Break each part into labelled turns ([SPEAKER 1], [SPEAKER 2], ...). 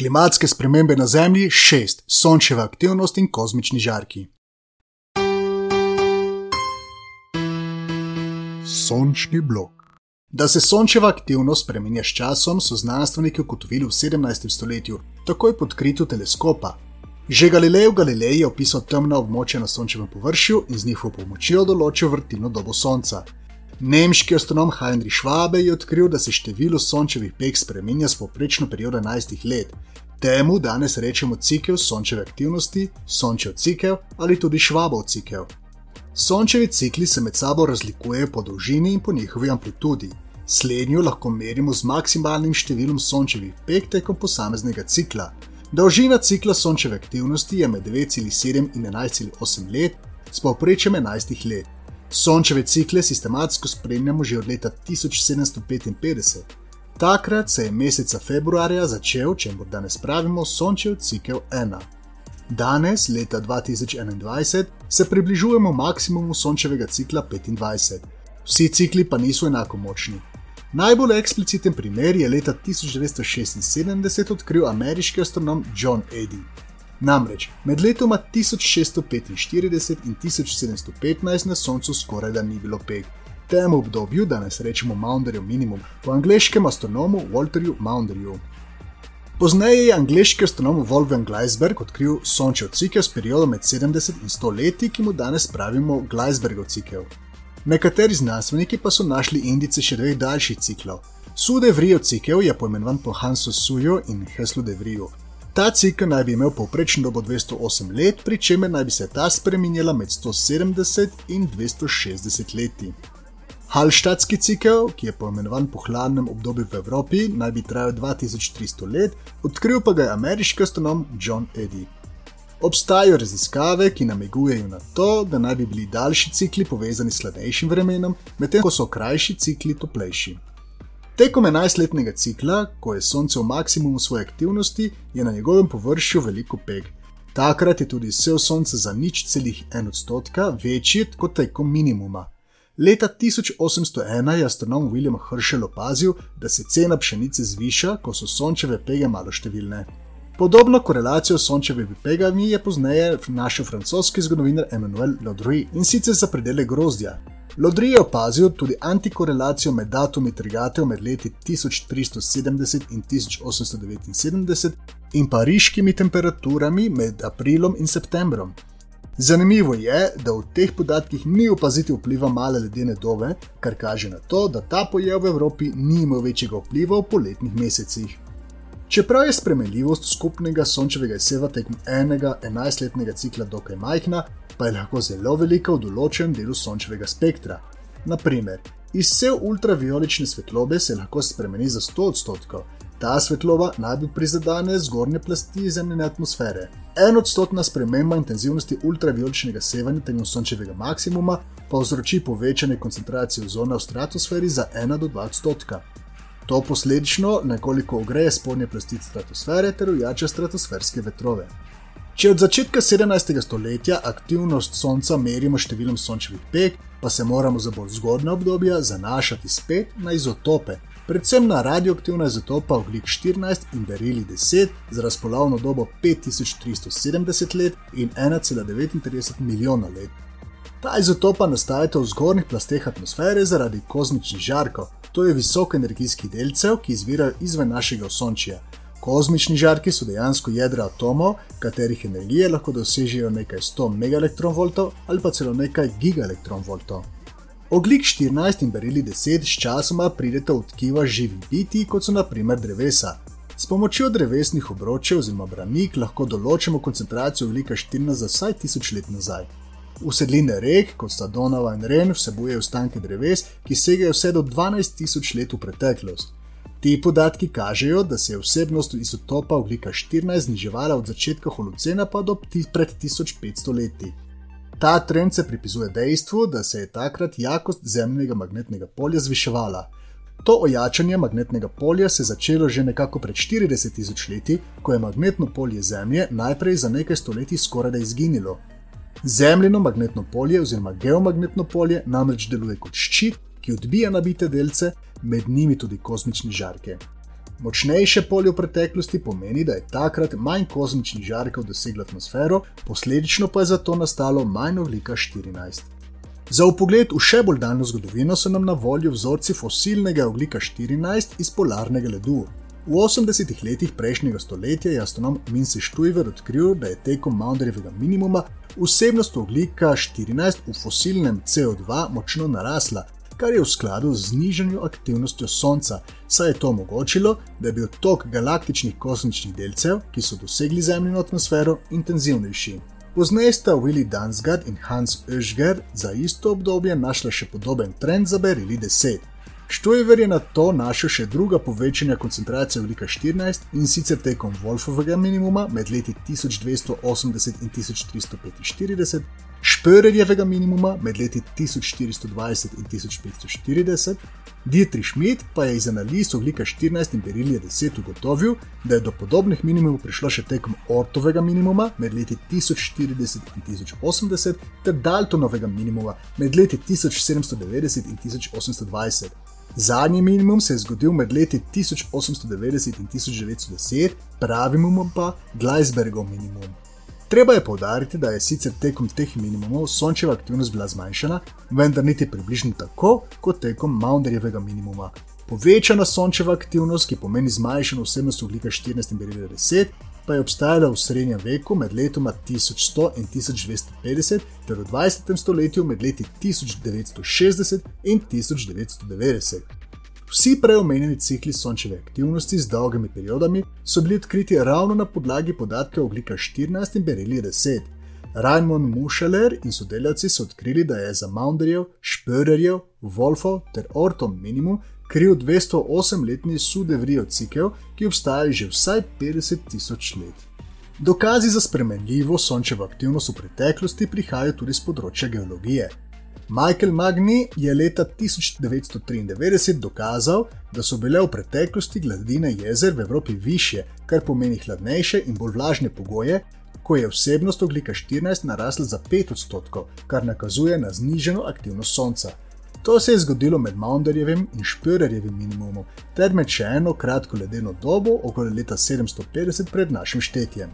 [SPEAKER 1] klimatske spremembe na Zemlji, šest, sončeva aktivnost in kozmični žarki. Sončni blok. Da se sončeva aktivnost spremenja s časom, so znanstveniki ugotovili v 17. stoletju, takoj pod kritu teleskopa. Že Galilejev Galilej je opisal temna območja na sončevem površju in z njihovo pomočjo določil vrtilno dobo Sonca. Nemški astronom Heinrich Schwabe je odkril, da se število sončevih peg spremenja s povprečno periodo 11 let. Temu danes rečemo cikel sončeve aktivnosti, sončev cikel ali tudi švabov cikel. Sončevi cikli se med sabo razlikujejo po dolžini in po njihovi amplitudi. Slednjo lahko merimo z maksimalnim številom sončevih peg tekom posameznega cikla. Dolžina cikla sončeve aktivnosti je med 9,7 in 11,8 let, s povprečjem 11 let. Sončeve cikle sistematsko spremljamo že od leta 1755. Takrat se je meseca februarja začel, če morda danes pravimo, Sončev cikel 1. Danes, leta 2021, se približujemo maksimumu Sončevega cikla 25. Vsi cikli pa niso enako močni. Najbolj ekspliciten primer je leta 1976 odkril ameriški astronom John Eddy. Namreč med letoma 1645 in 1715 na Soncu skoraj da ni bilo peg. Temu obdobju danes rečemo Maunderjev minimum, po angliškem astronomu Walterju Maunderju. Pozneje je angliški astronom Wolfgang Gleisberg odkril Sončev cikel s periodom med 70 in 100 leti, ki mu danes pravimo Gleisbergov cikel. Nekateri znanstveniki pa so našli indice še dveh daljših ciklov. Sude Vrio cikel je poimenovan po Hansu Suju in Heslu de Vrio. Ta cikel naj bi imel povprečno dobo 208 let, pri čemer naj bi se ta spremenjala med 170 in 260 leti. Halštatski cikel, ki je poimenovan po hladnem obdobju v Evropi, naj bi trajal 2300 let, odkril pa ga je ameriški astronom John Eddy. Obstajajo raziskave, ki namigujejo na to, da naj bi bili daljši cikli povezani s hladnejšim vremenom, medtem ko so krajši cikli toplejši. Tekom 11-letnega cikla, ko je Sonce v maksimumu svoje aktivnosti, je na njegovem površju veliko peg. Takrat je tudi vse Sonce za nič celih en odstotka večji kot tekom minimuma. Leta 1801 je astronom William Herschel opazil, da se cena pšenice zviša, ko so sončeve pege malo številne. Podobno korelacijo s sončevimi pegami je pozneje našel francoski zgodovinar Emmanuel Laudry in sicer za predele grozdja. Laudry je opazil tudi antikorelacijo med datumi trigatev med leti 1370 in 1879 in pariškimi temperaturami med aprilom in septembrom. Zanimivo je, da v teh podatkih ni opaziti vpliva male ledene dove, kar kaže na to, da ta pojav v Evropi ni imel večjega vpliva v poletnih mesecih. Čeprav je spremenljivost skupnega sončevega izseva tekom enega 11-letnega cikla dokaj majhna, pa je lahko zelo velika v določenem delu sončevega spektra. Naprimer, izsev ultraviolične svetlobe se lahko spremeni za 100 odstotkov. Ta svetloba najbolj prizadene zgornje plasti zemljene atmosfere. En odstotna sprememba intenzivnosti ultravioličnega sevanja tekom sončevega maksimuma povzroči povečanje koncentracije ozona v stratosferi za 1 do 2 odstotka. To posledično nekoliko ogreje spodnje plasti stratosfere ter ujača stratosferske vetrove. Če od začetka 17. stoletja aktivnost Sonca merimo številom sončevih peg, pa se moramo za bolj zgodne obdobja zanašati spet na izotope, predvsem na radioaktivna izotopa oglik 14 in berili 10 z razpolovno dobo 5370 let in 1,39 milijona let. Ta izotopa nastajata v zgornjih plasteh atmosfere zaradi kozmičnih žarkov, to je visokoenergijskih delcev, ki izvirajo izven našega osončja. Kozmični žarki so dejansko jedra atomov, katerih energije lahko dosežejo nekaj 100 MeV ali pa celo nekaj GeV. Oglik 14 in berili 10 s časoma pridete v tkiva živih biti, kot so naprimer drevesa. S pomočjo drevesnih obročev oziroma branik lahko določimo koncentracijo oglika 14 za vsaj 1000 let nazaj. Usedline rek, kot sta Donava in Ren, vsebujejo ostanke dreves, ki segajo vse do 12.000 let v preteklost. Ti podatki kažejo, da se je vsebnost izotopa oglika 14 zniževala od začetka holocena pa do pred 1500 leti. Ta trend se pripisuje dejstvu, da se je takrat jakost zemljnega magnetnega polja zviševala. To ojačanje magnetnega polja se je začelo že nekako pred 40 tisoč leti, ko je magnetno polje Zemlje najprej za nekaj stoletij skoraj da izginilo. Zemljino magnetno polje oziroma geomagnetno polje namreč deluje kot ščit, ki odbija nabite delce, med njimi tudi kozmične žarke. Močnejše polje v preteklosti pomeni, da je takrat manj kozmičnih žarkov doseglo atmosfero, posledično pa je zato nastalo manj oglika 14. Za upogled v še bolj daljno zgodovino so nam na voljo vzorci fosilnega oglika 14 iz polarnega ledu. V 80-ih letih prejšnjega stoletja je astronom Mince Štujver odkril, da je tekom Maunderjevega minimuma vsebnost oglika 14 v fosilnem CO2 močno narasla, kar je v skladu z znižanjem aktivnostjo Sonca, saj je to omogočilo, da je bil tok galaktičnih kosmičnih delcev, ki so dosegli Zemljino atmosfero, intenzivnejši. Pozneje sta Willy Dansgaard in Hans Oeschger za isto obdobje našla še podoben trend za Berili 10. Štojver je na to našel še druga povečanja koncentracije oglika 14 in sicer tekom Wolfovega minimuma med leti 1280 in 1345, Špörerjevega minimuma med leti 1420 in 1540, Dietrich Schmidt pa je iz analiz oglika 14 in berilija 10 ugotovil, da je do podobnih minimumov prišlo še tekom Ortovega minimuma med leti 1040 in 1080 ter Daltonovega minimuma med leti 1790 in 1820. Zadnji minimum se je zgodil med leti 1890 in 1910, pravi minimum pa Gleisbergov minimum. Treba je povdariti, da je sicer tekom teh minimumov sončeva aktivnost bila zmanjšana, vendar niti približno tako kot tekom Maunderjevega minimuma. Povečana sončeva aktivnost, ki pomeni zmanjšano vsebnost oglika 14 in berila 10, pa je obstajala v srednjem veku med letoma 1100 in 1250 ter v 20. stoletju med leti 1960 in 1990. Vsi preomenjeni cikli sončeve aktivnosti z dolgimi periodami so bili odkriti ravno na podlagi podatkov oglika 14 in berili 10. Raimond Mušeler in sodelavci so odkrili, da je za Maunderjev, Špörerjev, Wolfov ter Orton minimum kriv 208-letni Sudevrijo cikel, ki obstaja že vsaj 50 tisoč let. Dokazi za spremenljivo sončevo aktivnost v preteklosti prihajajo tudi z področja geologije. Michael Magni je leta 1993 dokazal, da so bile v preteklosti gladine jezer v Evropi više, kar pomeni hladnejše in bolj vlažne pogoje, ko je vsebnost oglika 14 narasla za 5 odstotkov, kar nakazuje na zniženo aktivnost Sonca. To se je zgodilo med Maunderjevim in Špörerjevim minimumom, ter med še eno kratko ledeno dobo okoli leta 750 pred našim štetjem.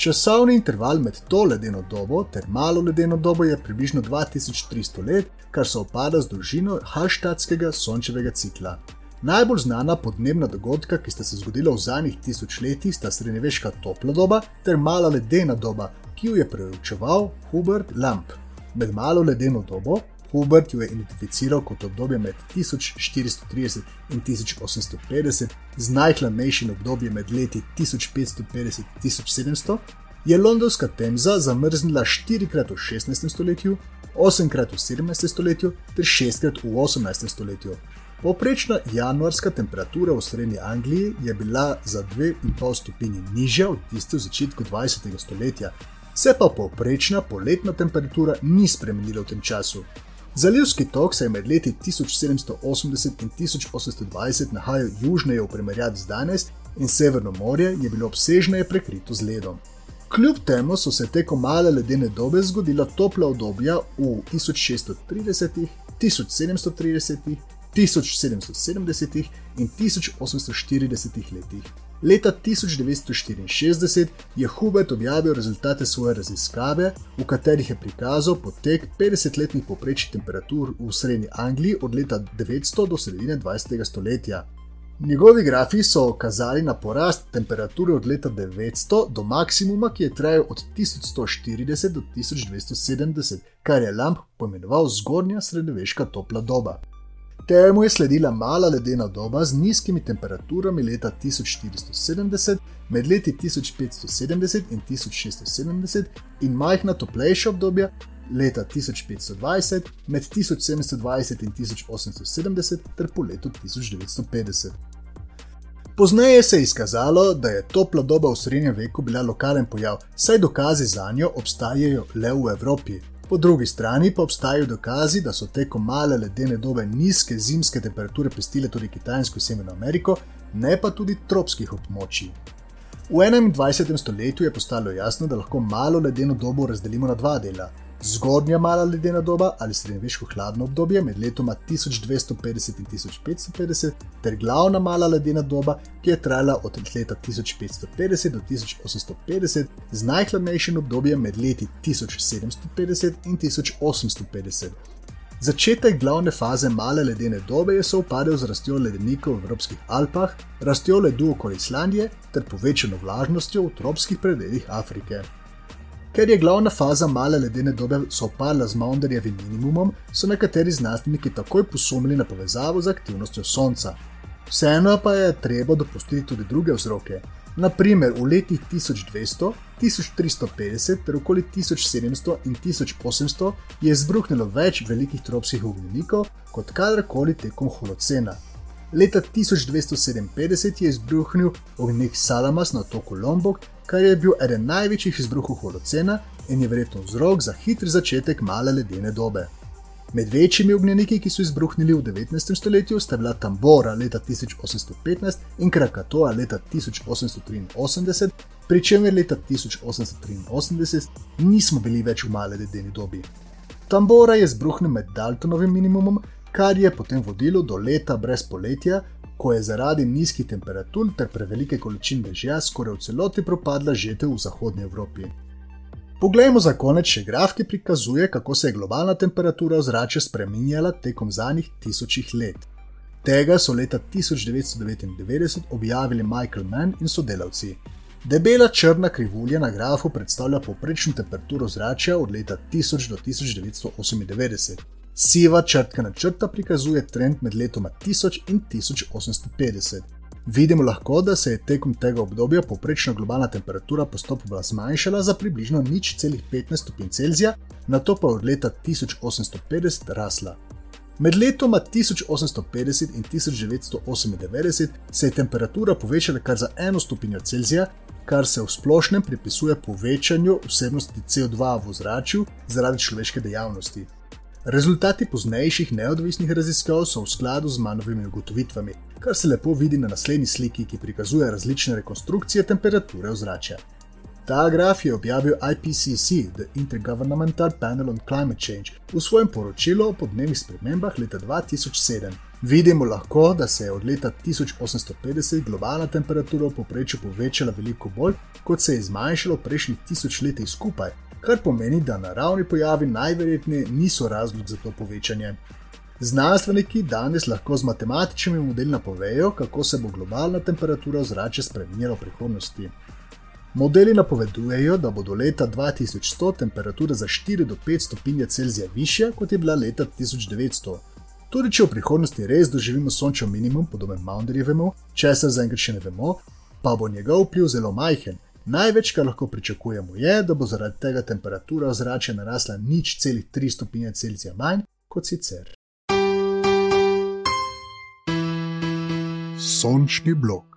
[SPEAKER 1] Časovni interval med to ledeno dobo ter malo ledeno dobo je približno 2300 let, kar se opada z dolžino Hallštatskega sončevega cikla. Najbolj znana podnebna dogodka, ki sta se zgodila v zadnjih tisočletjih, sta srednjeveška topla doba ter mala ledena doba, ki jo je preučeval Hubert Lamp. Med malo ledeno dobo Hubert jo je identificiral kot obdobje med 1430 in 1850, z najhladnejšim obdobjem med leti 1550 in 1700, je londonska Temza zamrznila 4krat v 16. stoletju, 8krat v 17. stoletju ter 6krat v 18. stoletju. Poprečna januarska temperatura v srednji Angliji je bila za 2,5 stopinje nižja od tiste v začetku 20. stoletja, se pa povprečna poletna temperatura ni spremenila v tem času. Zalivski tok se je med leti 1780 in 1820 nahajal južneje v primerjavi z danes, in Severno morje je bilo obsežneje prekrito z ledom. Kljub temu so se tekom male ledene dobe zgodila topla obdobja v 1630, 1730, 1770 in 1840 letih. Leta 1964 je Hubert objavil rezultate svoje raziskave, v katerih je prikazal potek 50-letnih povprečnih temperatur v srednji Angliji od leta 900 do sredine 20. stoletja. Njegovi grafi so kazali na porast temperature od leta 900 do maksimuma, ki je trajal od 1140 do 1270, kar je Lamp pomenoval zgornja srednjeveška topla doba. Temu je sledila mala ledena doba z nizkimi temperaturami leta 1470, med leti 1570 in 1670 in majhna toplejša obdobja leta 1520, med 1720 in 1870 ter po letu 1950. Pozneje se je izkazalo, da je topla doba v srednjem veku bila lokalen pojav, saj dokazi za njo obstajajo le v Evropi. Po drugi strani pa obstajajo dokazi, da so tekom male ledene dobe nizke zimske temperature pestile tudi Kitajsko in Severno Ameriko, ne pa tudi tropskih območij. V 21. stoletju je postalo jasno, da lahko malo ledeno dobo razdelimo na dva dela. Zgodnja mala ledena doba ali srednjeveško hladno obdobje med letoma 1250 in 1550, ter glavna mala ledena doba, ki je trajala od leta 1550 do 1850, z najhladnejšim obdobjem med leti 1750 in 1850. Začetek glavne faze male ledene dobe je sovpadel z rastjo ledenikov v evropskih Alpah, rastjo ledu okoli Islandije ter povečano vlažnostjo v tropskih predeljih Afrike. Ker je glavna faza male ledene dobe sovpadla z Maunderjevim minimumom, so nekateri znanstveniki takoj posumili na povezavo z aktivnostjo Sonca. Vseeno pa je treba dopustiti tudi druge vzroke. Naprimer, v letih 1200, 1350 ter okoli 1700 in 1800 je izbruhnilo več velikih tropskih ognjenikov kot kadarkoli tekom Holocena. Leta 1257 je izbruhnil ognjenik Salamas na otoku Lombok, kar je bil eden največjih izbruhov holocena in je verjetno vzrok za hitri začetek male ledene dobe. Med večjimi ognjeniki, ki so izbruhnili v 19. stoletju, sta bila Tambora leta 1815 in Krakatoa leta 1883, pri čemer leta 1883 nismo bili več v male ledeni dobi. Tambora je izbruhnil med Daltonovim minimumom, kar je potem vodilo do leta brez poletja, ko je zaradi nizkih temperatur ter prevelike količine dežja skoraj v celoti propadla žetev v zahodnji Evropi. Poglejmo za konec še graf, ki prikazuje, kako se je globalna temperatura ozračja spremenjala tekom zadnjih tisočih let. Tega so leta 1999 objavili Michael Mann in sodelavci. Debela črna krivulja na grafu predstavlja povprečno temperaturo zračja od leta 1000 do 1998. Siva črtkana črta prikazuje trend med letoma 1000 in 1850. Vidimo lahko, da se je tekom tega obdobja povprečna globalna temperatura postopoma zmanjšala za približno nič celih 15 stopinj Celzija, na to pa od leta 1850 rasla. Med letoma 1850 in 1998 se je temperatura povečala kar za eno stopinjo Celzija, kar se v splošnem pripisuje povečanju vsebnosti CO2 v ozračju zaradi človeške dejavnosti. Rezultati poznejših neodvisnih raziskav so v skladu z manovimi ugotovitvami, kar se lepo vidi na naslednji sliki, ki prikazuje različne rekonstrukcije temperature ozračja. Ta graf je objavil IPCC, The Intergovernmental Panel on Climate Change, v svojem poročilu o podnebnih spremembah leta 2007. Vidimo lahko, da se je od leta 1850 globalna temperatura v povprečju povečala veliko bolj, kot se je zmanjšalo v prejšnjih tisočletjih skupaj, kar pomeni, da naravni pojavi najverjetneje niso razlog za to povečanje. Znanstveniki danes lahko z matematičnimi modeli napovejo, kako se bo globalna temperatura ozračja spremenila v prihodnosti. Modeli napovedujejo, da bo do leta 2100 temperatura za 4 do 5 stopinje Celzija višja, kot je bila leta 1900. Tudi če v prihodnosti res doživimo sončev minimum, podoben Maunderjevemu, česar zaenkrat še ne vemo, pa bo njegov vpliv zelo majhen, Največ, kar lahko pričakujemo, je, da bo zaradi tega temperatura ozračja narasla nič celih 3 stopinje Celzija manj kot sicer.
[SPEAKER 2] Sončni blok.